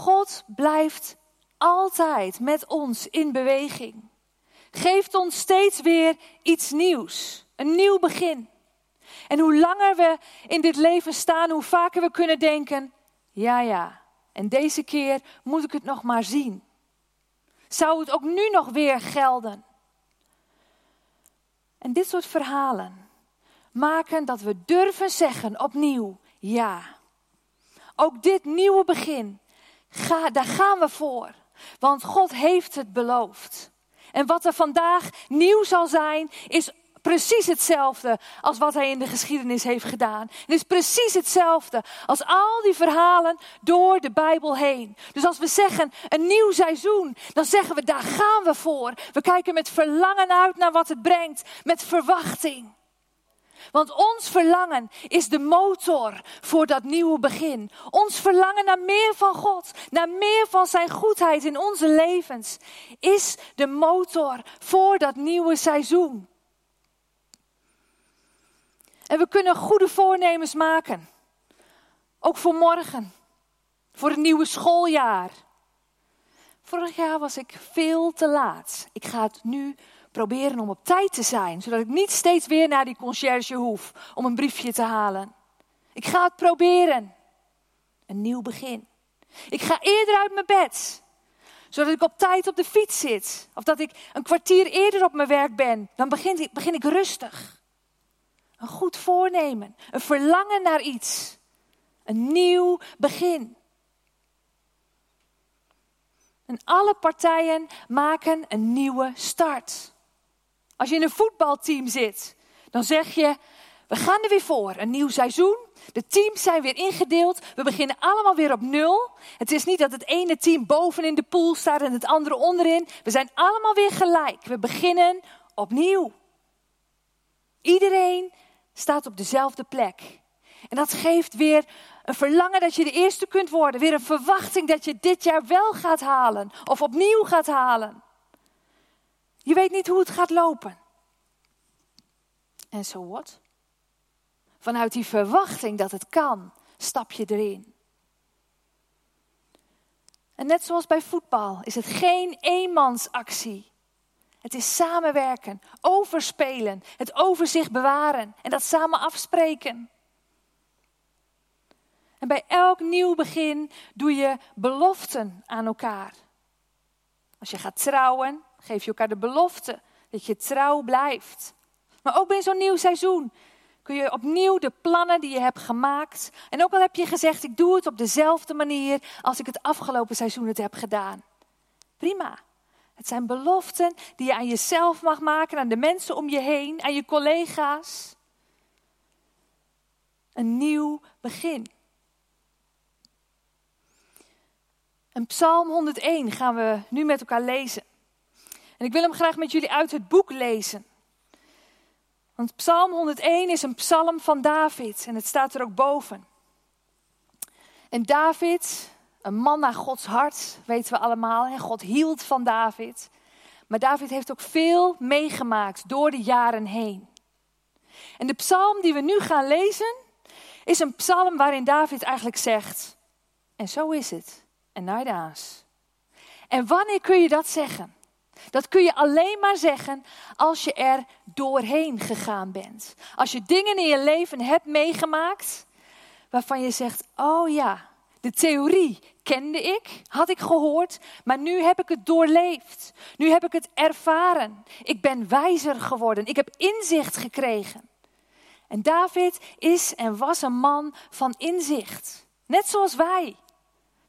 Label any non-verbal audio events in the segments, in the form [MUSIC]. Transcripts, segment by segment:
God blijft altijd met ons in beweging. Geeft ons steeds weer iets nieuws, een nieuw begin. En hoe langer we in dit leven staan, hoe vaker we kunnen denken: ja, ja, en deze keer moet ik het nog maar zien. Zou het ook nu nog weer gelden? En dit soort verhalen maken dat we durven zeggen opnieuw: ja. Ook dit nieuwe begin, daar gaan we voor. Want God heeft het beloofd. En wat er vandaag nieuw zal zijn, is precies hetzelfde als wat hij in de geschiedenis heeft gedaan. Het is precies hetzelfde als al die verhalen door de Bijbel heen. Dus als we zeggen een nieuw seizoen, dan zeggen we daar gaan we voor. We kijken met verlangen uit naar wat het brengt, met verwachting. Want ons verlangen is de motor voor dat nieuwe begin. Ons verlangen naar meer van God, naar meer van Zijn goedheid in onze levens, is de motor voor dat nieuwe seizoen. En we kunnen goede voornemens maken. Ook voor morgen, voor het nieuwe schooljaar. Vorig jaar was ik veel te laat. Ik ga het nu proberen om op tijd te zijn, zodat ik niet steeds weer naar die conciërge hoef om een briefje te halen. Ik ga het proberen. Een nieuw begin. Ik ga eerder uit mijn bed, zodat ik op tijd op de fiets zit. Of dat ik een kwartier eerder op mijn werk ben. Dan begin ik, begin ik rustig. Een goed voornemen, een verlangen naar iets. Een nieuw begin. En alle partijen maken een nieuwe start. Als je in een voetbalteam zit, dan zeg je: we gaan er weer voor. Een nieuw seizoen. De teams zijn weer ingedeeld. We beginnen allemaal weer op nul. Het is niet dat het ene team boven in de pool staat en het andere onderin. We zijn allemaal weer gelijk. We beginnen opnieuw. Iedereen staat op dezelfde plek. En dat geeft weer een verlangen dat je de eerste kunt worden. Weer een verwachting dat je dit jaar wel gaat halen of opnieuw gaat halen. Je weet niet hoe het gaat lopen. En zo so wat? Vanuit die verwachting dat het kan, stap je erin. En net zoals bij voetbal is het geen eenmansactie. Het is samenwerken, overspelen, het overzicht bewaren en dat samen afspreken. En bij elk nieuw begin doe je beloften aan elkaar. Als je gaat trouwen, geef je elkaar de belofte dat je trouw blijft. Maar ook bij zo'n nieuw seizoen kun je opnieuw de plannen die je hebt gemaakt. En ook al heb je gezegd, ik doe het op dezelfde manier als ik het afgelopen seizoen het heb gedaan. Prima. Het zijn beloften die je aan jezelf mag maken, aan de mensen om je heen, aan je collega's. Een nieuw begin. En Psalm 101 gaan we nu met elkaar lezen. En ik wil hem graag met jullie uit het boek lezen. Want Psalm 101 is een psalm van David en het staat er ook boven. En David, een man naar Gods hart, weten we allemaal. En God hield van David. Maar David heeft ook veel meegemaakt door de jaren heen. En de psalm die we nu gaan lezen, is een psalm waarin David eigenlijk zegt: En zo is het. En naaidaas. En wanneer kun je dat zeggen? Dat kun je alleen maar zeggen als je er doorheen gegaan bent. Als je dingen in je leven hebt meegemaakt waarvan je zegt: Oh ja, de theorie kende ik, had ik gehoord, maar nu heb ik het doorleefd. Nu heb ik het ervaren. Ik ben wijzer geworden. Ik heb inzicht gekregen. En David is en was een man van inzicht. Net zoals wij.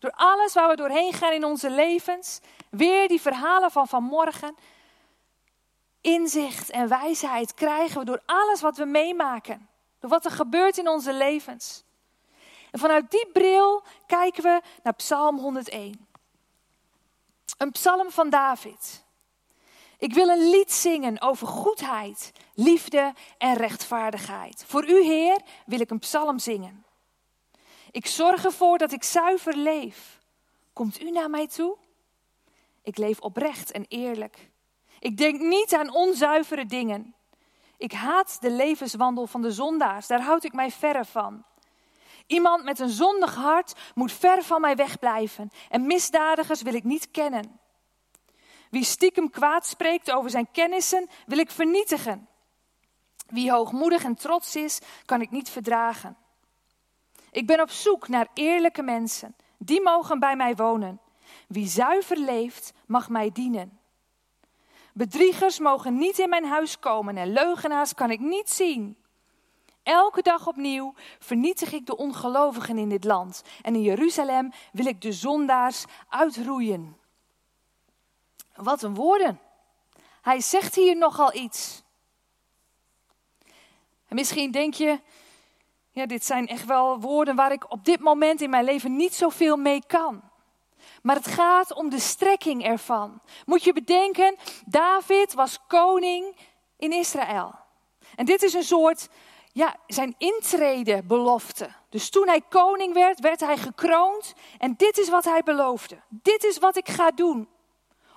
Door alles waar we doorheen gaan in onze levens, weer die verhalen van vanmorgen. Inzicht en wijsheid krijgen we door alles wat we meemaken. Door wat er gebeurt in onze levens. En vanuit die bril kijken we naar Psalm 101. Een psalm van David. Ik wil een lied zingen over goedheid, liefde en rechtvaardigheid. Voor u, Heer, wil ik een psalm zingen. Ik zorg ervoor dat ik zuiver leef. Komt u naar mij toe? Ik leef oprecht en eerlijk. Ik denk niet aan onzuivere dingen. Ik haat de levenswandel van de zondaars, daar houd ik mij verre van. Iemand met een zondig hart moet ver van mij wegblijven en misdadigers wil ik niet kennen. Wie stiekem kwaad spreekt over zijn kennissen, wil ik vernietigen. Wie hoogmoedig en trots is, kan ik niet verdragen. Ik ben op zoek naar eerlijke mensen. Die mogen bij mij wonen. Wie zuiver leeft, mag mij dienen. Bedriegers mogen niet in mijn huis komen en leugenaars kan ik niet zien. Elke dag opnieuw vernietig ik de ongelovigen in dit land. En in Jeruzalem wil ik de zondaars uitroeien. Wat een woorden. Hij zegt hier nogal iets. En misschien denk je, ja, dit zijn echt wel woorden waar ik op dit moment in mijn leven niet zoveel mee kan. Maar het gaat om de strekking ervan. Moet je bedenken, David was koning in Israël. En dit is een soort, ja, zijn intrede belofte. Dus toen hij koning werd, werd hij gekroond. En dit is wat hij beloofde. Dit is wat ik ga doen.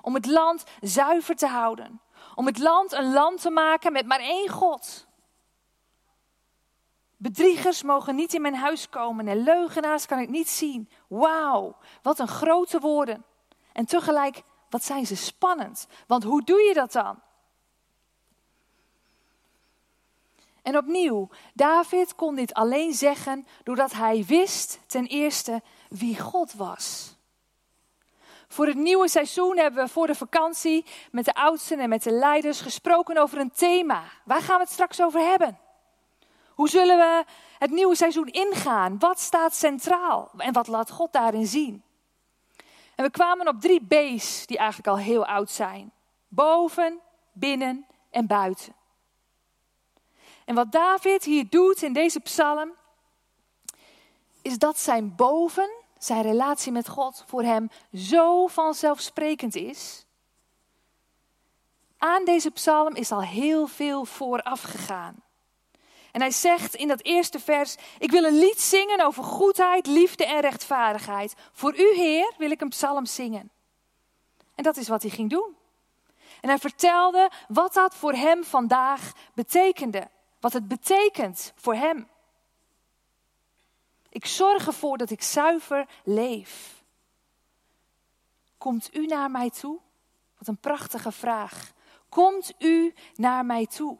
Om het land zuiver te houden. Om het land een land te maken met maar één God. Bedriegers mogen niet in mijn huis komen en leugenaars kan ik niet zien. Wauw, wat een grote woorden. En tegelijk, wat zijn ze spannend. Want hoe doe je dat dan? En opnieuw, David kon dit alleen zeggen doordat hij wist ten eerste wie God was. Voor het nieuwe seizoen hebben we voor de vakantie met de oudsten en met de leiders gesproken over een thema. Waar gaan we het straks over hebben? Hoe zullen we het nieuwe seizoen ingaan? Wat staat centraal en wat laat God daarin zien? En we kwamen op drie B's die eigenlijk al heel oud zijn: boven, binnen en buiten. En wat David hier doet in deze psalm, is dat zijn boven, zijn relatie met God, voor hem zo vanzelfsprekend is. Aan deze psalm is al heel veel vooraf gegaan. En hij zegt in dat eerste vers: Ik wil een lied zingen over goedheid, liefde en rechtvaardigheid. Voor u, Heer, wil ik een psalm zingen. En dat is wat hij ging doen. En hij vertelde wat dat voor hem vandaag betekende. Wat het betekent voor hem. Ik zorg ervoor dat ik zuiver leef. Komt u naar mij toe? Wat een prachtige vraag. Komt u naar mij toe?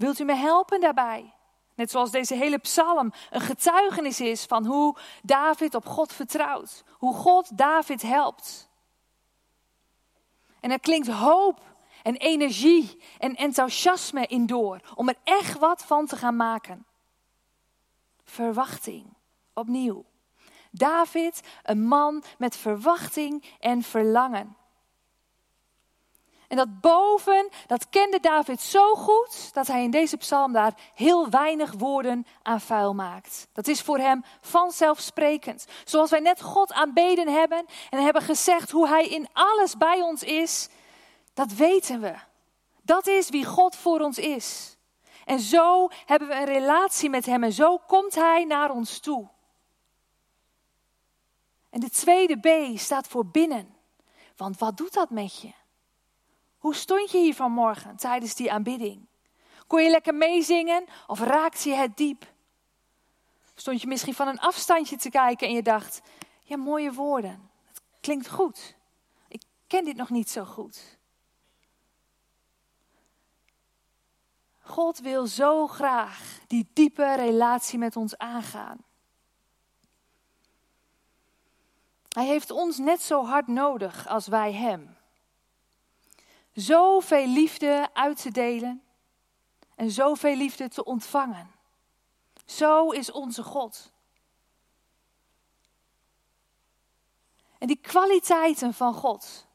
Wilt u me helpen daarbij? Net zoals deze hele psalm een getuigenis is van hoe David op God vertrouwt. Hoe God David helpt. En er klinkt hoop en energie en enthousiasme in door om er echt wat van te gaan maken. Verwachting, opnieuw. David, een man met verwachting en verlangen. En dat boven, dat kende David zo goed dat hij in deze psalm daar heel weinig woorden aan vuil maakt. Dat is voor hem vanzelfsprekend. Zoals wij net God aanbeden hebben en hebben gezegd hoe hij in alles bij ons is, dat weten we. Dat is wie God voor ons is. En zo hebben we een relatie met hem en zo komt hij naar ons toe. En de tweede B staat voor binnen. Want wat doet dat met je? Hoe stond je hier vanmorgen tijdens die aanbidding? Kon je lekker meezingen of raakte je het diep? Stond je misschien van een afstandje te kijken en je dacht: ja, mooie woorden. Het klinkt goed. Ik ken dit nog niet zo goed. God wil zo graag die diepe relatie met ons aangaan. Hij heeft ons net zo hard nodig als wij Hem. Zoveel liefde uit te delen en zoveel liefde te ontvangen. Zo is onze God. En die kwaliteiten van God,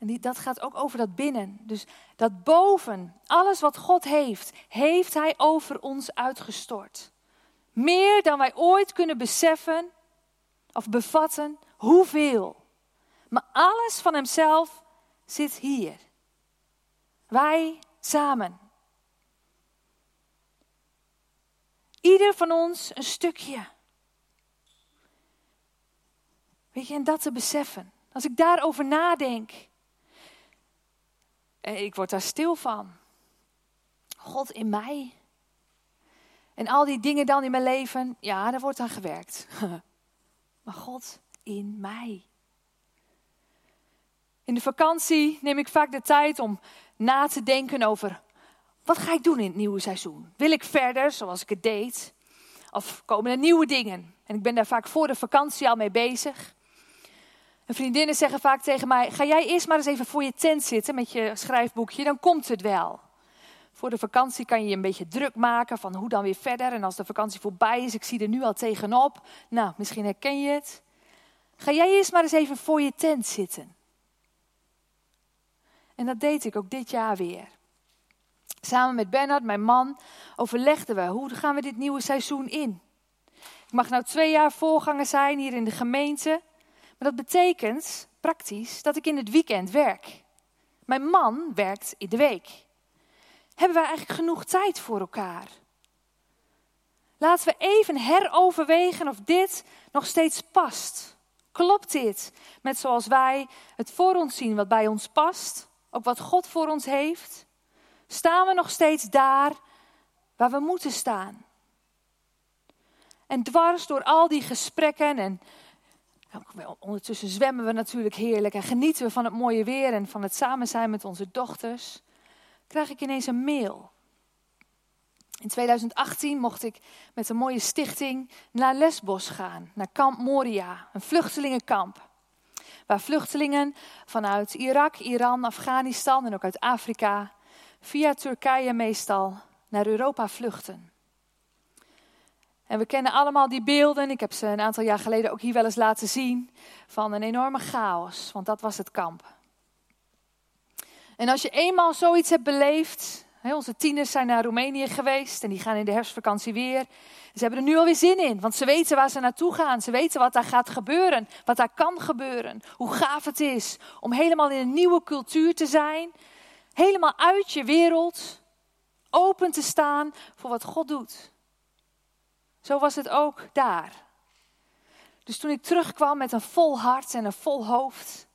en die, dat gaat ook over dat binnen. Dus dat boven, alles wat God heeft, heeft Hij over ons uitgestort. Meer dan wij ooit kunnen beseffen of bevatten, hoeveel. Maar alles van Hemzelf zit hier. Wij samen. Ieder van ons een stukje. Weet je, en dat te beseffen. Als ik daarover nadenk, ik word daar stil van. God in mij. En al die dingen dan in mijn leven, ja, daar wordt aan gewerkt. [LAUGHS] maar God in mij. In de vakantie neem ik vaak de tijd om na te denken over wat ga ik doen in het nieuwe seizoen? Wil ik verder zoals ik het deed? Of komen er nieuwe dingen? En ik ben daar vaak voor de vakantie al mee bezig. En vriendinnen zeggen vaak tegen mij: Ga jij eerst maar eens even voor je tent zitten met je schrijfboekje, dan komt het wel. Voor de vakantie kan je je een beetje druk maken van hoe dan weer verder. En als de vakantie voorbij is, ik zie er nu al tegenop. Nou, misschien herken je het. Ga jij eerst maar eens even voor je tent zitten. En dat deed ik ook dit jaar weer. Samen met Bernard, mijn man, overlegden we hoe gaan we dit nieuwe seizoen in. Ik mag nou twee jaar voorganger zijn hier in de gemeente. Maar dat betekent praktisch dat ik in het weekend werk. Mijn man werkt in de week. Hebben wij eigenlijk genoeg tijd voor elkaar? Laten we even heroverwegen of dit nog steeds past. Klopt dit met zoals wij het voor ons zien, wat bij ons past? Ook wat God voor ons heeft? Staan we nog steeds daar waar we moeten staan? En dwars door al die gesprekken en nou, ondertussen zwemmen we natuurlijk heerlijk en genieten we van het mooie weer en van het samen zijn met onze dochters, krijg ik ineens een mail. In 2018 mocht ik met een mooie stichting naar Lesbos gaan, naar Kamp Moria, een vluchtelingenkamp. Waar vluchtelingen vanuit Irak, Iran, Afghanistan en ook uit Afrika, via Turkije meestal, naar Europa vluchten. En we kennen allemaal die beelden. Ik heb ze een aantal jaar geleden ook hier wel eens laten zien. Van een enorme chaos, want dat was het kamp. En als je eenmaal zoiets hebt beleefd. Onze tieners zijn naar Roemenië geweest en die gaan in de herfstvakantie weer. Ze hebben er nu alweer zin in, want ze weten waar ze naartoe gaan. Ze weten wat daar gaat gebeuren, wat daar kan gebeuren. Hoe gaaf het is om helemaal in een nieuwe cultuur te zijn. Helemaal uit je wereld, open te staan voor wat God doet. Zo was het ook daar. Dus toen ik terugkwam met een vol hart en een vol hoofd,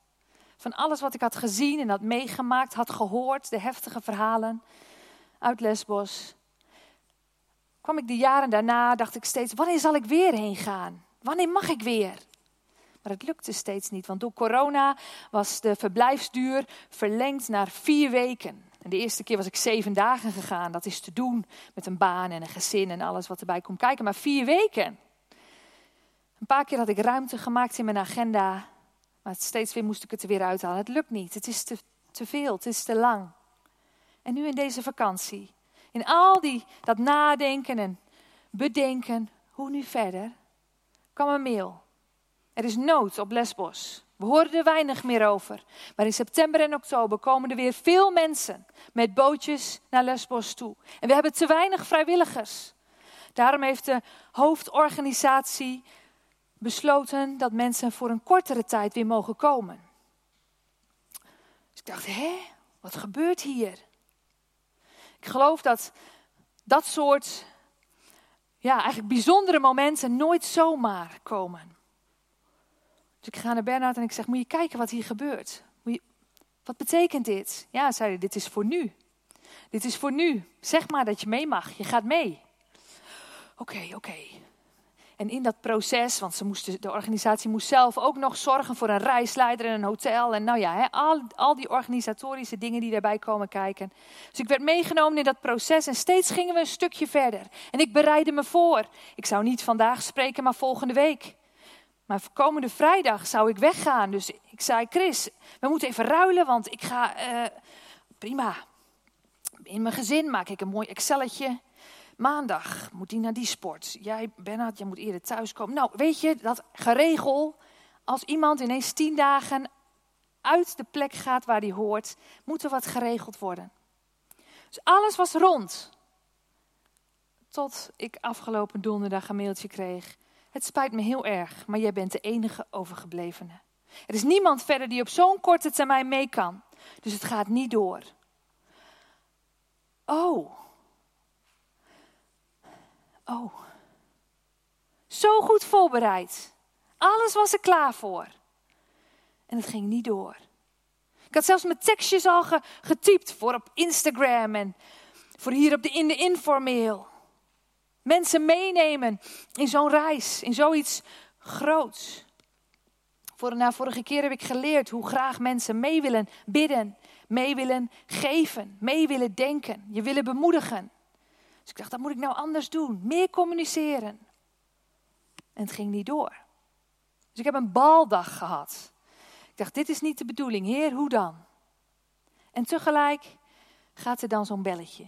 van alles wat ik had gezien en had meegemaakt, had gehoord, de heftige verhalen uit Lesbos, kwam ik de jaren daarna, dacht ik steeds, wanneer zal ik weer heen gaan? Wanneer mag ik weer? Maar het lukte steeds niet, want door corona was de verblijfsduur verlengd naar vier weken. En de eerste keer was ik zeven dagen gegaan. Dat is te doen met een baan en een gezin en alles wat erbij komt kijken. Maar vier weken. Een paar keer had ik ruimte gemaakt in mijn agenda. Maar steeds weer moest ik het er weer uithalen. Het lukt niet. Het is te, te veel. Het is te lang. En nu in deze vakantie. In al die, dat nadenken en bedenken. Hoe nu verder? kwam een mail. Er is nood op Lesbos. We horen er weinig meer over. Maar in september en oktober komen er weer veel mensen met bootjes naar Lesbos toe. En we hebben te weinig vrijwilligers. Daarom heeft de hoofdorganisatie besloten dat mensen voor een kortere tijd weer mogen komen. Dus ik dacht, hé, wat gebeurt hier? Ik geloof dat dat soort, ja, eigenlijk bijzondere momenten nooit zomaar komen. Dus ik ga naar Bernard en ik zeg, moet je kijken wat hier gebeurt. Je, wat betekent dit? Ja, zei hij, dit is voor nu. Dit is voor nu. Zeg maar dat je mee mag. Je gaat mee. Oké, oké. En in dat proces, want ze moesten, de organisatie moest zelf ook nog zorgen voor een reisleider en een hotel. En nou ja, al, al die organisatorische dingen die daarbij komen kijken. Dus ik werd meegenomen in dat proces en steeds gingen we een stukje verder. En ik bereidde me voor. Ik zou niet vandaag spreken, maar volgende week. Maar komende vrijdag zou ik weggaan. Dus ik zei, Chris, we moeten even ruilen, want ik ga, uh, prima. In mijn gezin maak ik een mooi Excelletje. Maandag moet hij naar die sport. Jij, Bernard, jij moet eerder thuiskomen. Nou, weet je, dat geregel, als iemand ineens tien dagen uit de plek gaat waar hij hoort, moet er wat geregeld worden. Dus alles was rond. Tot ik afgelopen donderdag een mailtje kreeg. Het spijt me heel erg, maar jij bent de enige overgeblevene. Er is niemand verder die op zo'n korte termijn mee kan. Dus het gaat niet door. Oh. Oh. Zo goed voorbereid. Alles was er klaar voor. En het ging niet door. Ik had zelfs mijn tekstjes al getypt voor op Instagram en voor hier op de, in de informeel. Mensen meenemen in zo'n reis, in zoiets groots. Voor, vorige keer heb ik geleerd hoe graag mensen mee willen bidden, mee willen geven, mee willen denken, je willen bemoedigen. Dus ik dacht, dat moet ik nou anders doen, meer communiceren. En het ging niet door. Dus ik heb een baldag gehad. Ik dacht, dit is niet de bedoeling. Heer, hoe dan? En tegelijk gaat er dan zo'n belletje.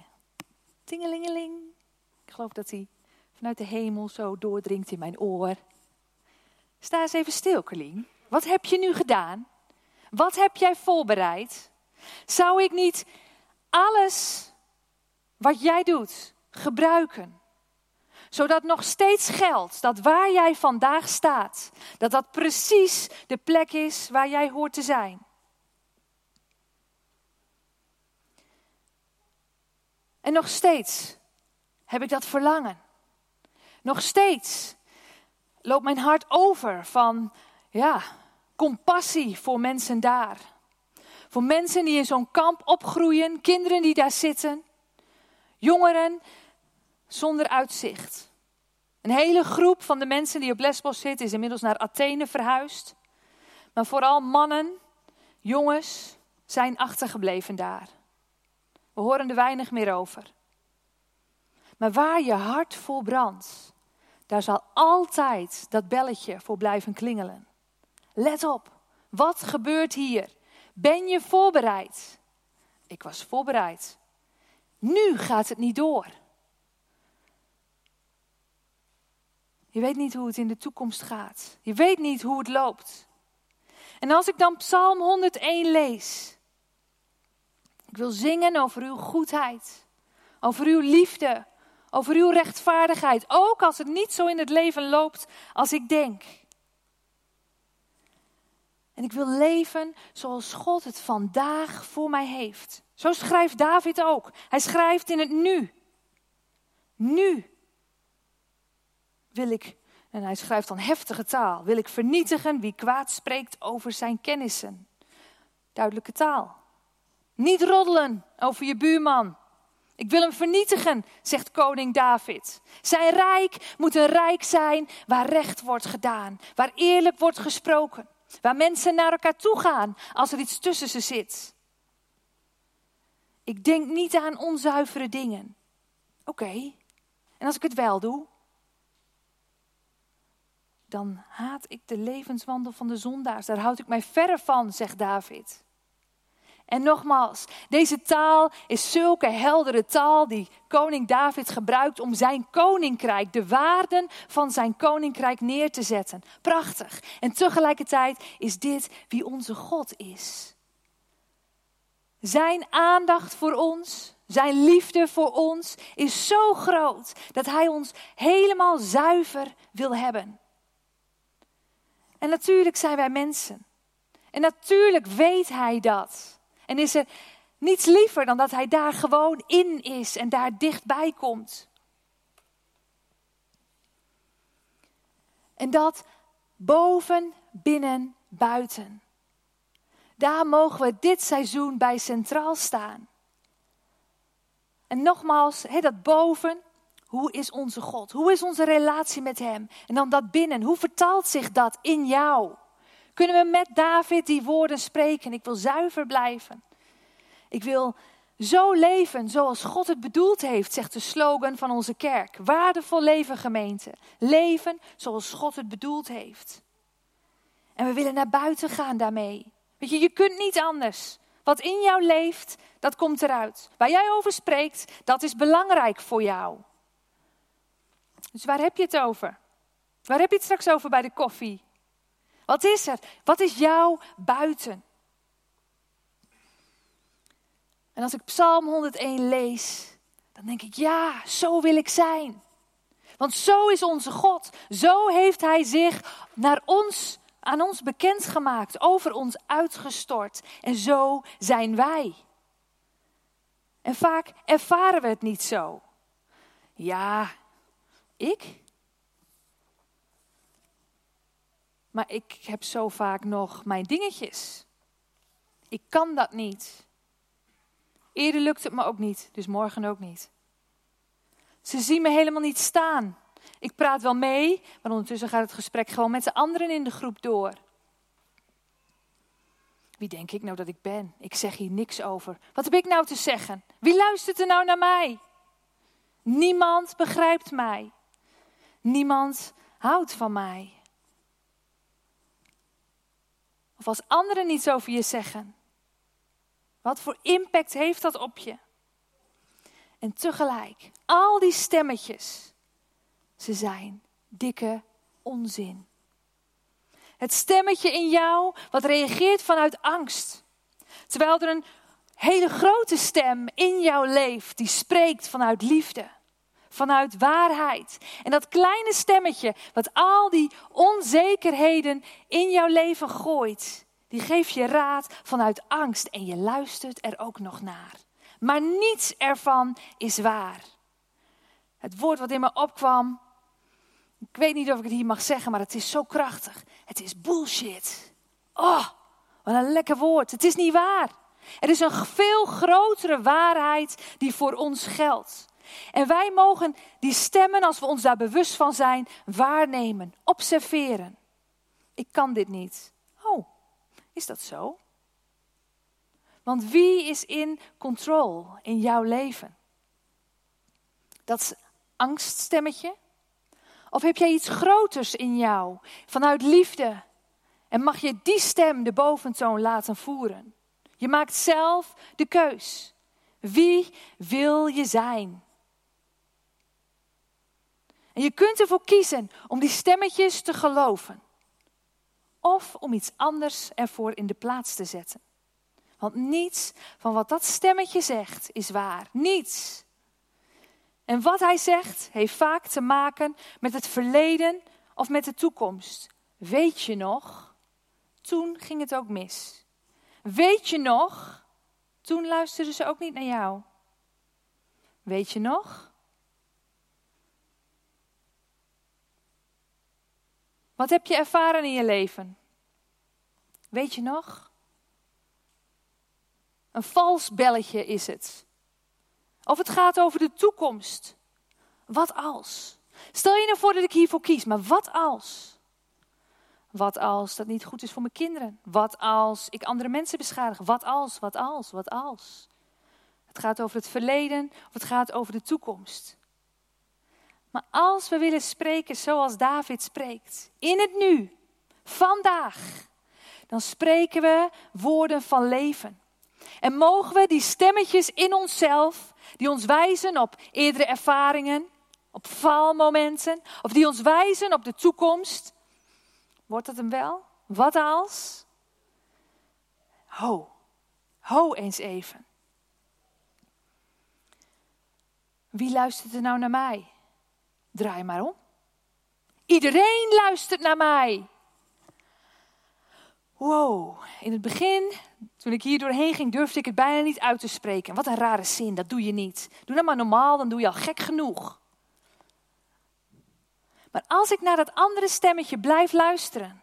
Tingelingeling. Ik geloof dat hij vanuit de hemel zo doordringt in mijn oor. Sta eens even stil, Carlien. Wat heb je nu gedaan? Wat heb jij voorbereid? Zou ik niet alles wat jij doet gebruiken? Zodat nog steeds geldt dat waar jij vandaag staat, dat dat precies de plek is waar jij hoort te zijn. En nog steeds heb ik dat verlangen. Nog steeds loopt mijn hart over van, ja, compassie voor mensen daar. Voor mensen die in zo'n kamp opgroeien, kinderen die daar zitten, jongeren zonder uitzicht. Een hele groep van de mensen die op Lesbos zitten is inmiddels naar Athene verhuisd. Maar vooral mannen, jongens, zijn achtergebleven daar. We horen er weinig meer over. Maar waar je hart vol brandt, daar zal altijd dat belletje voor blijven klingelen. Let op, wat gebeurt hier? Ben je voorbereid? Ik was voorbereid. Nu gaat het niet door. Je weet niet hoe het in de toekomst gaat. Je weet niet hoe het loopt. En als ik dan Psalm 101 lees, ik wil zingen over uw goedheid, over uw liefde, over uw rechtvaardigheid, ook als het niet zo in het leven loopt als ik denk. En ik wil leven zoals God het vandaag voor mij heeft. Zo schrijft David ook. Hij schrijft in het nu. Nu wil ik, en hij schrijft dan heftige taal, wil ik vernietigen wie kwaad spreekt over zijn kennissen. Duidelijke taal. Niet roddelen over je buurman. Ik wil hem vernietigen, zegt koning David. Zijn rijk moet een rijk zijn waar recht wordt gedaan, waar eerlijk wordt gesproken, waar mensen naar elkaar toe gaan als er iets tussen ze zit. Ik denk niet aan onzuivere dingen. Oké, en als ik het wel doe, dan haat ik de levenswandel van de zondaars. Daar houd ik mij verre van, zegt David. En nogmaals, deze taal is zulke heldere taal die koning David gebruikt om zijn koninkrijk, de waarden van zijn koninkrijk neer te zetten. Prachtig. En tegelijkertijd is dit wie onze God is. Zijn aandacht voor ons, zijn liefde voor ons is zo groot dat hij ons helemaal zuiver wil hebben. En natuurlijk zijn wij mensen. En natuurlijk weet hij dat. En is er niets liever dan dat hij daar gewoon in is en daar dichtbij komt. En dat boven, binnen, buiten. Daar mogen we dit seizoen bij centraal staan. En nogmaals, dat boven, hoe is onze God? Hoe is onze relatie met Hem? En dan dat binnen, hoe vertaalt zich dat in jou? Kunnen we met David die woorden spreken? Ik wil zuiver blijven. Ik wil zo leven zoals God het bedoeld heeft, zegt de slogan van onze kerk. Waardevol leven, gemeente. Leven zoals God het bedoeld heeft. En we willen naar buiten gaan daarmee. Weet je, je kunt niet anders. Wat in jou leeft, dat komt eruit. Waar jij over spreekt, dat is belangrijk voor jou. Dus waar heb je het over? Waar heb je het straks over bij de koffie? Wat is er? Wat is jouw buiten? En als ik Psalm 101 lees, dan denk ik, ja, zo wil ik zijn. Want zo is onze God. Zo heeft Hij zich naar ons, aan ons bekendgemaakt, over ons uitgestort. En zo zijn wij. En vaak ervaren we het niet zo. Ja, ik? Maar ik heb zo vaak nog mijn dingetjes. Ik kan dat niet. Eerder lukt het me ook niet, dus morgen ook niet. Ze zien me helemaal niet staan. Ik praat wel mee, maar ondertussen gaat het gesprek gewoon met de anderen in de groep door. Wie denk ik nou dat ik ben? Ik zeg hier niks over. Wat heb ik nou te zeggen? Wie luistert er nou naar mij? Niemand begrijpt mij. Niemand houdt van mij. Of als anderen iets over je zeggen. Wat voor impact heeft dat op je? En tegelijk, al die stemmetjes, ze zijn dikke onzin. Het stemmetje in jou wat reageert vanuit angst. Terwijl er een hele grote stem in jou leeft die spreekt vanuit liefde, vanuit waarheid. En dat kleine stemmetje wat al die onzekerheden in jouw leven gooit, die geeft je raad vanuit angst en je luistert er ook nog naar. Maar niets ervan is waar. Het woord wat in me opkwam, ik weet niet of ik het hier mag zeggen, maar het is zo krachtig. Het is bullshit. Oh, wat een lekker woord. Het is niet waar. Er is een veel grotere waarheid die voor ons geldt. En wij mogen die stemmen, als we ons daar bewust van zijn, waarnemen, observeren. Ik kan dit niet. Oh, is dat zo? Want wie is in control in jouw leven? Dat angststemmetje? Of heb jij iets groters in jou, vanuit liefde? En mag je die stem de boventoon laten voeren? Je maakt zelf de keus. Wie wil je zijn? En je kunt ervoor kiezen om die stemmetjes te geloven. Of om iets anders ervoor in de plaats te zetten. Want niets van wat dat stemmetje zegt is waar. Niets. En wat hij zegt heeft vaak te maken met het verleden of met de toekomst. Weet je nog? Toen ging het ook mis. Weet je nog? Toen luisterden ze ook niet naar jou. Weet je nog? Wat heb je ervaren in je leven? Weet je nog? Een vals belletje is het. Of het gaat over de toekomst. Wat als? Stel je nou voor dat ik hiervoor kies, maar wat als? Wat als dat niet goed is voor mijn kinderen? Wat als ik andere mensen beschadig? Wat als, wat als, wat als? Het gaat over het verleden of het gaat over de toekomst. Maar als we willen spreken zoals David spreekt, in het nu, vandaag, dan spreken we woorden van leven. En mogen we die stemmetjes in onszelf, die ons wijzen op eerdere ervaringen, op faalmomenten, of die ons wijzen op de toekomst, wordt dat hem wel? Wat als? Ho, ho eens even. Wie luistert er nou naar mij? Draai maar om. Iedereen luistert naar mij. Wow, in het begin, toen ik hier doorheen ging, durfde ik het bijna niet uit te spreken. Wat een rare zin, dat doe je niet. Doe dat maar normaal, dan doe je al gek genoeg. Maar als ik naar dat andere stemmetje blijf luisteren,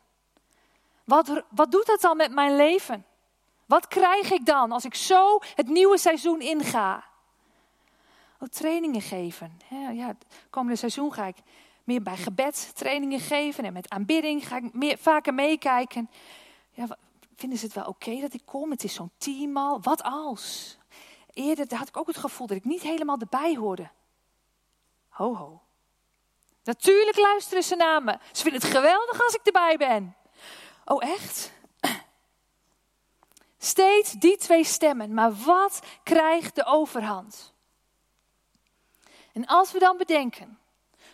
wat, wat doet dat dan met mijn leven? Wat krijg ik dan als ik zo het nieuwe seizoen inga? Oh, trainingen geven. Ja, ja, het komende seizoen ga ik meer bij gebed trainingen geven en met aanbidding ga ik meer, vaker meekijken ja, vinden ze het wel oké dat ik kom? Het is zo'n teamal. Wat als? Eerder had ik ook het gevoel dat ik niet helemaal erbij hoorde. Ho, ho. Natuurlijk luisteren ze naar me. Ze vinden het geweldig als ik erbij ben. Oh, echt? [CLEARS THROAT] Steeds die twee stemmen. Maar wat krijgt de overhand? En als we dan bedenken,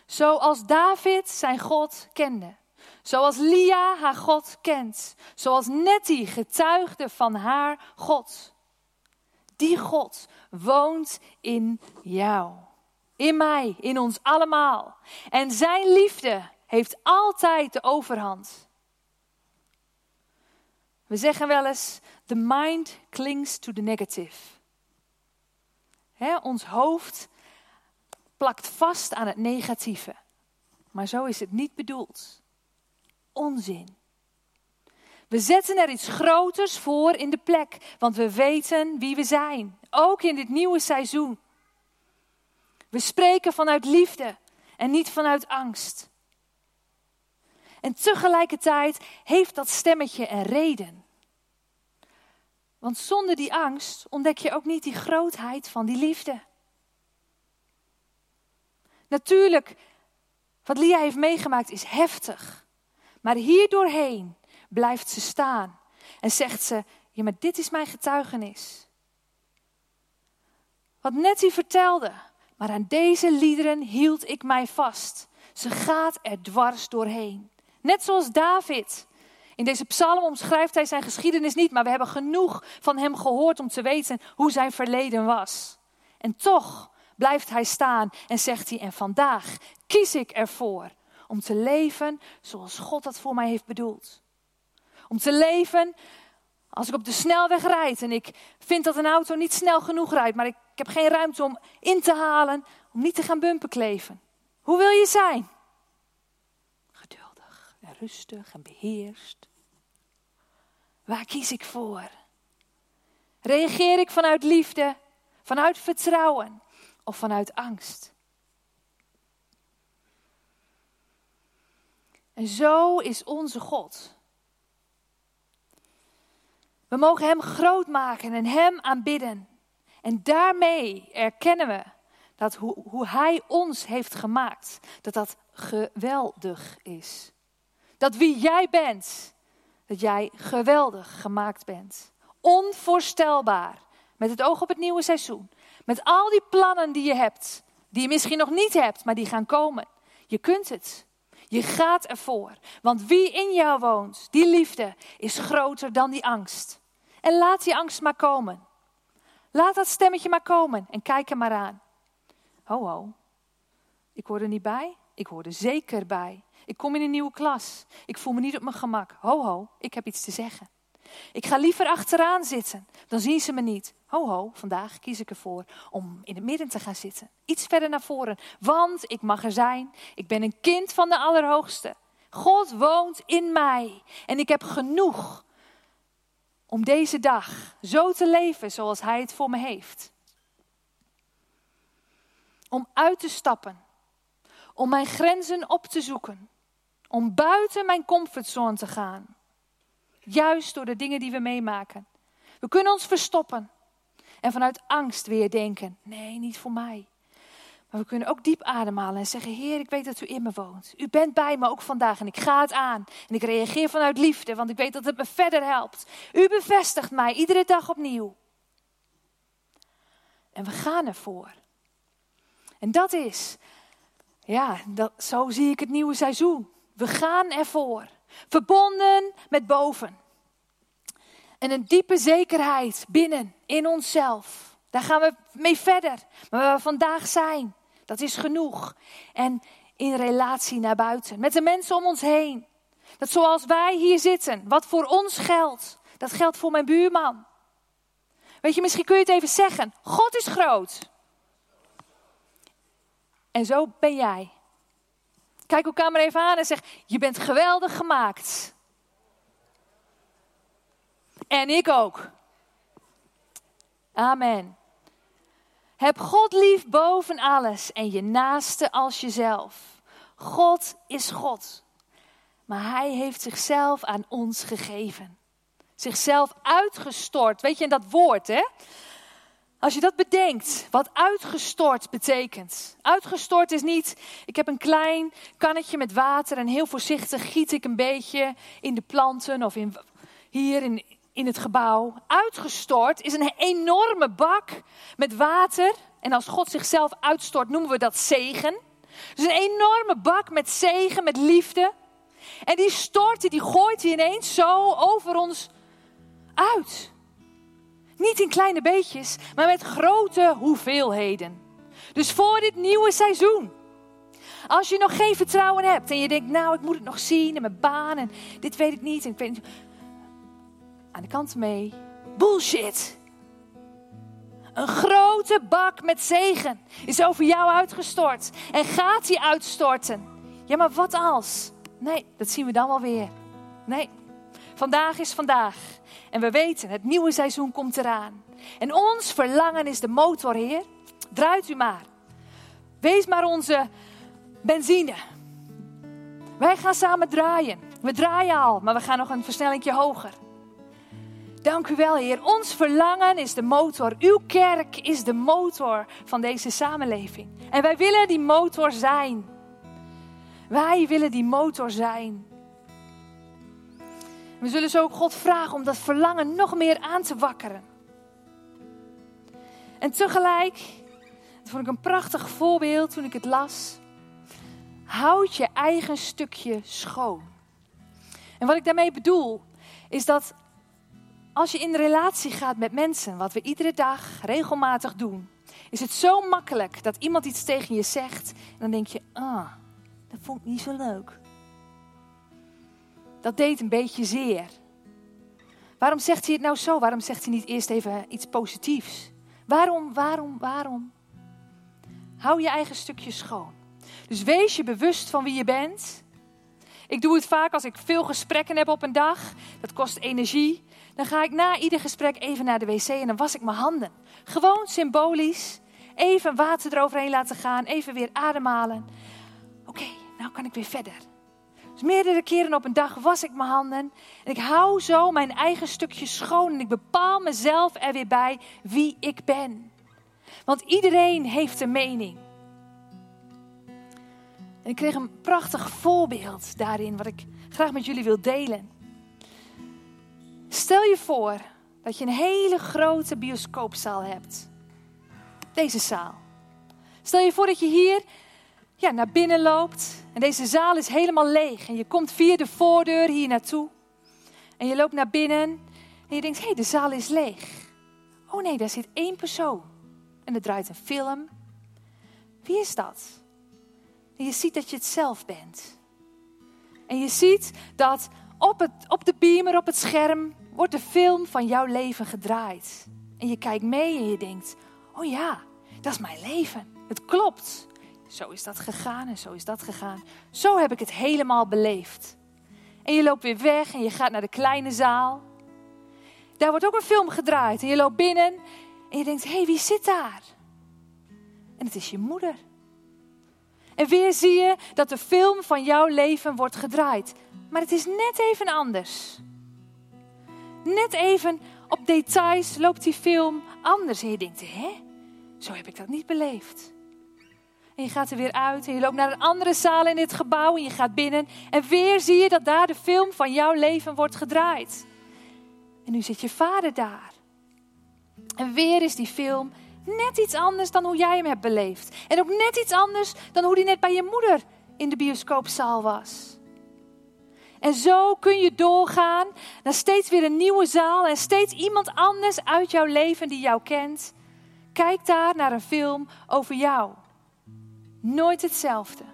zoals David zijn God kende, Zoals Lia haar God kent. Zoals Nettie getuigde van haar God. Die God woont in jou. In mij, in ons allemaal. En zijn liefde heeft altijd de overhand. We zeggen wel eens: the mind clings to the negative. ons hoofd plakt vast aan het negatieve. Maar zo is het niet bedoeld onzin. We zetten er iets groters voor in de plek, want we weten wie we zijn, ook in dit nieuwe seizoen. We spreken vanuit liefde en niet vanuit angst. En tegelijkertijd heeft dat stemmetje een reden. Want zonder die angst ontdek je ook niet die grootheid van die liefde. Natuurlijk, wat Lia heeft meegemaakt is heftig. Maar hier doorheen blijft ze staan en zegt ze: Ja, maar dit is mijn getuigenis. Wat Nettie vertelde, maar aan deze liederen hield ik mij vast. Ze gaat er dwars doorheen. Net zoals David. In deze psalm omschrijft hij zijn geschiedenis niet, maar we hebben genoeg van hem gehoord om te weten hoe zijn verleden was. En toch blijft hij staan en zegt hij: En vandaag kies ik ervoor om te leven zoals God dat voor mij heeft bedoeld. Om te leven als ik op de snelweg rijd en ik vind dat een auto niet snel genoeg rijdt, maar ik, heb geen ruimte om in te halen, om niet te gaan bumpen kleven. Hoe wil je zijn? Geduldig en rustig en beheerst. Waar kies ik voor? Reageer ik vanuit liefde, vanuit vertrouwen of vanuit angst? En zo is onze God. We mogen Hem groot maken en Hem aanbidden. En daarmee erkennen we dat hoe, hoe Hij ons heeft gemaakt, dat dat geweldig is. Dat wie jij bent, dat jij geweldig gemaakt bent. Onvoorstelbaar. Met het oog op het nieuwe seizoen. Met al die plannen die je hebt, die je misschien nog niet hebt, maar die gaan komen. Je kunt het. Je gaat ervoor. Want wie in jou woont, die liefde, is groter dan die angst. En laat die angst maar komen. Laat dat stemmetje maar komen en kijk er maar aan. Ho, ho. Ik hoor er niet bij. Ik hoor er zeker bij. Ik kom in een nieuwe klas. Ik voel me niet op mijn gemak. Ho, ho. Ik heb iets te zeggen. Ik ga liever achteraan zitten. Dan zien ze me niet. Ho, ho. Vandaag kies ik ervoor om in het midden te gaan zitten. Iets verder naar voren. Want ik mag er zijn. Ik ben een kind van de Allerhoogste. God woont in mij. En ik heb genoeg om deze dag zo te leven zoals Hij het voor me heeft. Om uit te stappen, om mijn grenzen op te zoeken, om buiten mijn comfortzone te gaan. Juist door de dingen die we meemaken. We kunnen ons verstoppen en vanuit angst weer denken: nee, niet voor mij. Maar we kunnen ook diep ademhalen en zeggen: Heer, ik weet dat u in me woont. U bent bij me ook vandaag en ik ga het aan. En ik reageer vanuit liefde, want ik weet dat het me verder helpt. U bevestigt mij iedere dag opnieuw. En we gaan ervoor. En dat is, ja, dat, zo zie ik het nieuwe seizoen. We gaan ervoor. Verbonden met boven. En een diepe zekerheid binnen, in onszelf. Daar gaan we mee verder. Maar waar we vandaag zijn, dat is genoeg. En in relatie naar buiten, met de mensen om ons heen. Dat zoals wij hier zitten, wat voor ons geldt, dat geldt voor mijn buurman. Weet je, misschien kun je het even zeggen. God is groot. En zo ben jij. Kijk elkaar maar even aan en zeg: Je bent geweldig gemaakt. En ik ook. Amen. Heb God lief boven alles en je naaste als jezelf. God is God. Maar Hij heeft zichzelf aan ons gegeven. Zichzelf uitgestort. Weet je, in dat woord, hè? Als je dat bedenkt, wat uitgestort betekent. Uitgestort is niet, ik heb een klein kannetje met water en heel voorzichtig giet ik een beetje in de planten of in, hier in, in het gebouw. Uitgestort is een enorme bak met water. En als God zichzelf uitstort, noemen we dat zegen. Dus een enorme bak met zegen, met liefde. En die stort, die gooit hij ineens zo over ons uit. Niet in kleine beetjes, maar met grote hoeveelheden. Dus voor dit nieuwe seizoen. Als je nog geen vertrouwen hebt en je denkt, nou, ik moet het nog zien in mijn baan en dit weet ik niet. En ik weet. Aan de kant mee. Bullshit. Een grote bak met zegen is over jou uitgestort en gaat die uitstorten. Ja, maar wat als? Nee, dat zien we dan wel weer. Nee, vandaag is vandaag. En we weten, het nieuwe seizoen komt eraan. En ons verlangen is de motor, Heer. Draait u maar. Wees maar onze benzine. Wij gaan samen draaien. We draaien al, maar we gaan nog een versnellingje hoger. Dank u wel, Heer. Ons verlangen is de motor. Uw kerk is de motor van deze samenleving. En wij willen die motor zijn. Wij willen die motor zijn. We zullen zo ook God vragen om dat verlangen nog meer aan te wakkeren. En tegelijk, dat vond ik een prachtig voorbeeld toen ik het las. Houd je eigen stukje schoon. En wat ik daarmee bedoel, is dat als je in relatie gaat met mensen, wat we iedere dag regelmatig doen, is het zo makkelijk dat iemand iets tegen je zegt en dan denk je, ah, dat vond ik niet zo leuk. Dat deed een beetje zeer. Waarom zegt hij het nou zo? Waarom zegt hij niet eerst even iets positiefs? Waarom, waarom, waarom? Hou je eigen stukje schoon. Dus wees je bewust van wie je bent. Ik doe het vaak als ik veel gesprekken heb op een dag. Dat kost energie. Dan ga ik na ieder gesprek even naar de wc en dan was ik mijn handen. Gewoon symbolisch. Even water eroverheen laten gaan. Even weer ademhalen. Oké, nou kan ik weer verder. Meerdere keren op een dag was ik mijn handen. En ik hou zo mijn eigen stukje schoon. En ik bepaal mezelf er weer bij wie ik ben. Want iedereen heeft een mening. En ik kreeg een prachtig voorbeeld daarin, wat ik graag met jullie wil delen. Stel je voor dat je een hele grote bioscoopzaal hebt. Deze zaal. Stel je voor dat je hier ja, naar binnen loopt en deze zaal is helemaal leeg. En je komt via de voordeur hier naartoe. En je loopt naar binnen en je denkt, hé, hey, de zaal is leeg. Oh nee, daar zit één persoon. En er draait een film. Wie is dat? En je ziet dat je het zelf bent. En je ziet dat op, het, op de beamer, op het scherm, wordt de film van jouw leven gedraaid. En je kijkt mee en je denkt, oh ja, dat is mijn leven. Het klopt. Zo is dat gegaan en zo is dat gegaan. Zo heb ik het helemaal beleefd. En je loopt weer weg en je gaat naar de kleine zaal. Daar wordt ook een film gedraaid. En je loopt binnen en je denkt, hé, hey, wie zit daar? En het is je moeder. En weer zie je dat de film van jouw leven wordt gedraaid. Maar het is net even anders. Net even op details loopt die film anders. En je denkt, hè? Zo heb ik dat niet beleefd. En je gaat er weer uit en je loopt naar een andere zaal in dit gebouw en je gaat binnen. En weer zie je dat daar de film van jouw leven wordt gedraaid. En nu zit je vader daar. En weer is die film net iets anders dan hoe jij hem hebt beleefd. En ook net iets anders dan hoe die net bij je moeder in de bioscoopzaal was. En zo kun je doorgaan naar steeds weer een nieuwe zaal en steeds iemand anders uit jouw leven die jou kent. Kijk daar naar een film over jou. Nooit hetzelfde.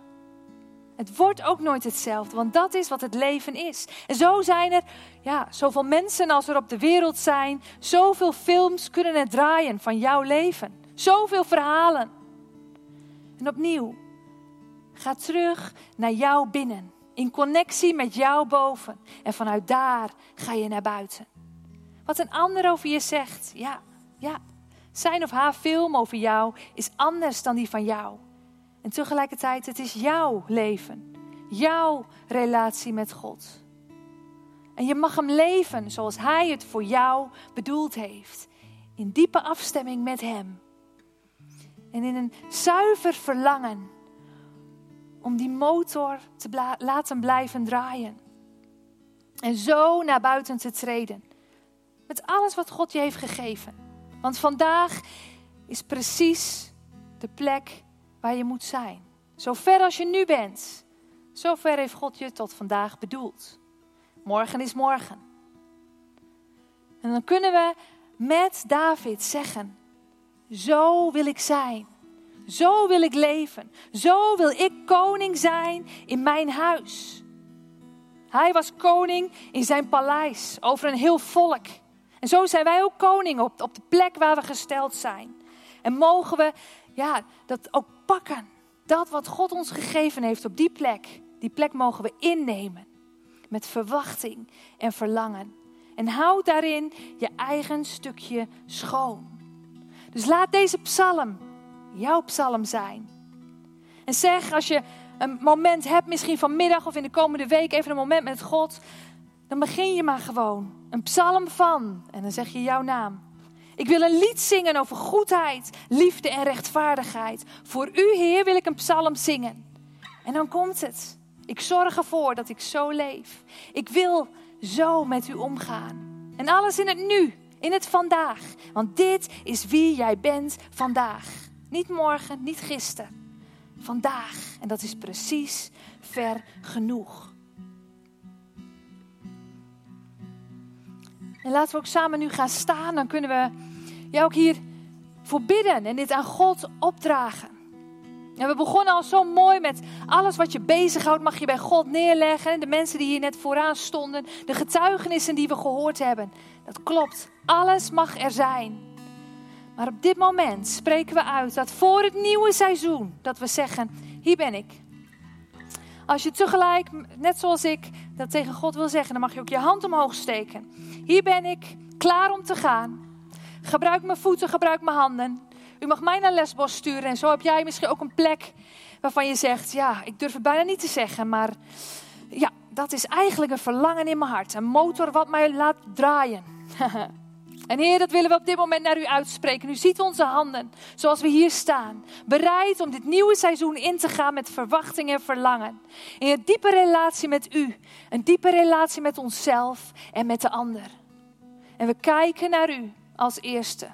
Het wordt ook nooit hetzelfde, want dat is wat het leven is. En zo zijn er ja, zoveel mensen als er op de wereld zijn. Zoveel films kunnen er draaien van jouw leven. Zoveel verhalen. En opnieuw, ga terug naar jou binnen. In connectie met jou boven. En vanuit daar ga je naar buiten. Wat een ander over je zegt, ja, ja. Zijn of haar film over jou is anders dan die van jou. En tegelijkertijd, het is jouw leven. Jouw relatie met God. En je mag hem leven zoals Hij het voor jou bedoeld heeft. In diepe afstemming met Hem. En in een zuiver verlangen om die motor te laten blijven draaien. En zo naar buiten te treden. Met alles wat God je heeft gegeven. Want vandaag is precies de plek waar je moet zijn. Zo ver als je nu bent, zo ver heeft God je tot vandaag bedoeld. Morgen is morgen. En dan kunnen we met David zeggen: Zo wil ik zijn. Zo wil ik leven. Zo wil ik koning zijn in mijn huis. Hij was koning in zijn paleis over een heel volk. En zo zijn wij ook koning op, op de plek waar we gesteld zijn. En mogen we ja, dat ook pakken. Dat wat God ons gegeven heeft op die plek. Die plek mogen we innemen. Met verwachting en verlangen. En houd daarin je eigen stukje schoon. Dus laat deze psalm jouw psalm zijn. En zeg als je een moment hebt, misschien vanmiddag of in de komende week, even een moment met God. Dan begin je maar gewoon. Een psalm van. En dan zeg je jouw naam. Ik wil een lied zingen over goedheid, liefde en rechtvaardigheid. Voor u, Heer, wil ik een psalm zingen. En dan komt het. Ik zorg ervoor dat ik zo leef. Ik wil zo met u omgaan. En alles in het nu, in het vandaag. Want dit is wie jij bent vandaag. Niet morgen, niet gisteren. Vandaag. En dat is precies ver genoeg. En laten we ook samen nu gaan staan. Dan kunnen we jou ook hier voor bidden en dit aan God opdragen. En we begonnen al zo mooi met alles wat je bezighoudt, mag je bij God neerleggen. De mensen die hier net vooraan stonden, de getuigenissen die we gehoord hebben. Dat klopt, alles mag er zijn. Maar op dit moment spreken we uit dat voor het nieuwe seizoen, dat we zeggen, hier ben ik. Als je tegelijk, net zoals ik, dat tegen God wil zeggen, dan mag je ook je hand omhoog steken. Hier ben ik, klaar om te gaan. Gebruik mijn voeten, gebruik mijn handen. U mag mij naar Lesbos sturen en zo heb jij misschien ook een plek waarvan je zegt, ja, ik durf het bijna niet te zeggen, maar ja, dat is eigenlijk een verlangen in mijn hart. Een motor wat mij laat draaien. [LAUGHS] en Heer, dat willen we op dit moment naar u uitspreken. U ziet onze handen zoals we hier staan. Bereid om dit nieuwe seizoen in te gaan met verwachting en verlangen. In een diepe relatie met u. Een diepe relatie met onszelf en met de ander. En we kijken naar u als eerste.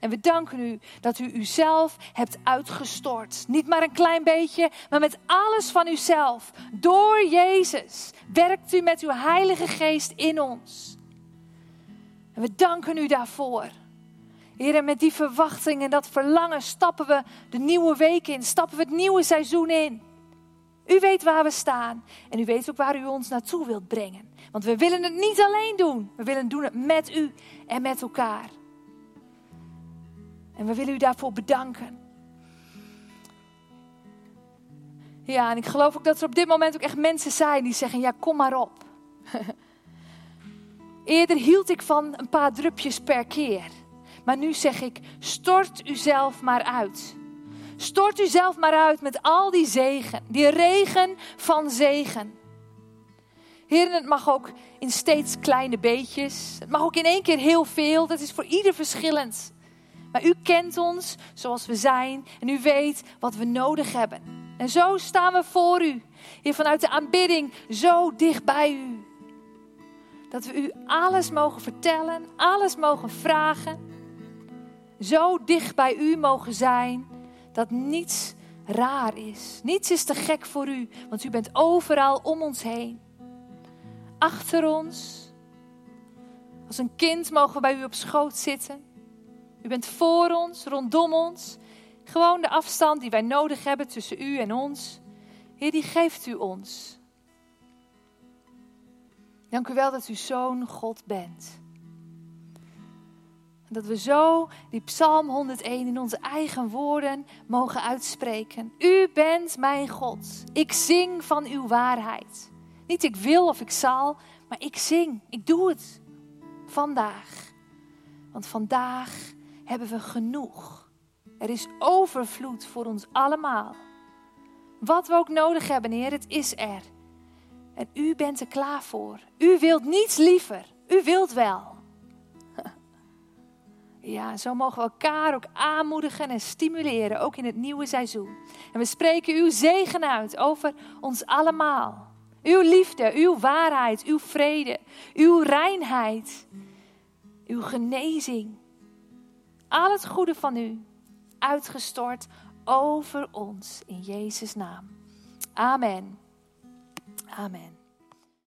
En we danken u dat u uzelf hebt uitgestort. Niet maar een klein beetje, maar met alles van uzelf. Door Jezus werkt u met uw Heilige Geest in ons. En we danken u daarvoor. Heer, en met die verwachting en dat verlangen stappen we de nieuwe week in, stappen we het nieuwe seizoen in. U weet waar we staan en u weet ook waar u ons naartoe wilt brengen. Want we willen het niet alleen doen, we willen doen het met u en met elkaar. En we willen u daarvoor bedanken. Ja, en ik geloof ook dat er op dit moment ook echt mensen zijn die zeggen: Ja, kom maar op. [LAUGHS] Eerder hield ik van een paar drupjes per keer. Maar nu zeg ik: stort uzelf maar uit. Stort uzelf maar uit met al die zegen, die regen van zegen. Heer, het mag ook in steeds kleine beetjes. Het mag ook in één keer heel veel. Dat is voor ieder verschillend. Maar u kent ons zoals we zijn en u weet wat we nodig hebben. En zo staan we voor u. Hier vanuit de aanbidding zo dicht bij u. Dat we u alles mogen vertellen, alles mogen vragen. Zo dicht bij u mogen zijn dat niets raar is. Niets is te gek voor u, want u bent overal om ons heen. Achter ons. Als een kind mogen we bij u op schoot zitten. U bent voor ons, rondom ons. Gewoon de afstand die wij nodig hebben tussen u en ons. Heer, die geeft u ons. Dank u wel dat u zo'n God bent. Dat we zo die Psalm 101 in onze eigen woorden mogen uitspreken. U bent mijn God. Ik zing van uw waarheid. Niet ik wil of ik zal, maar ik zing. Ik doe het. Vandaag. Want vandaag hebben we genoeg. Er is overvloed voor ons allemaal. Wat we ook nodig hebben, Heer, het is er. En u bent er klaar voor. U wilt niets liever. U wilt wel. [LAUGHS] Ja, zo mogen we elkaar ook aanmoedigen en stimuleren, ook in het nieuwe seizoen. En we spreken uw zegen uit over ons allemaal. Uw liefde, uw waarheid, uw vrede, uw reinheid, uw genezing. Al het goede van u uitgestort over ons in Jezus' naam. Amen. Amen.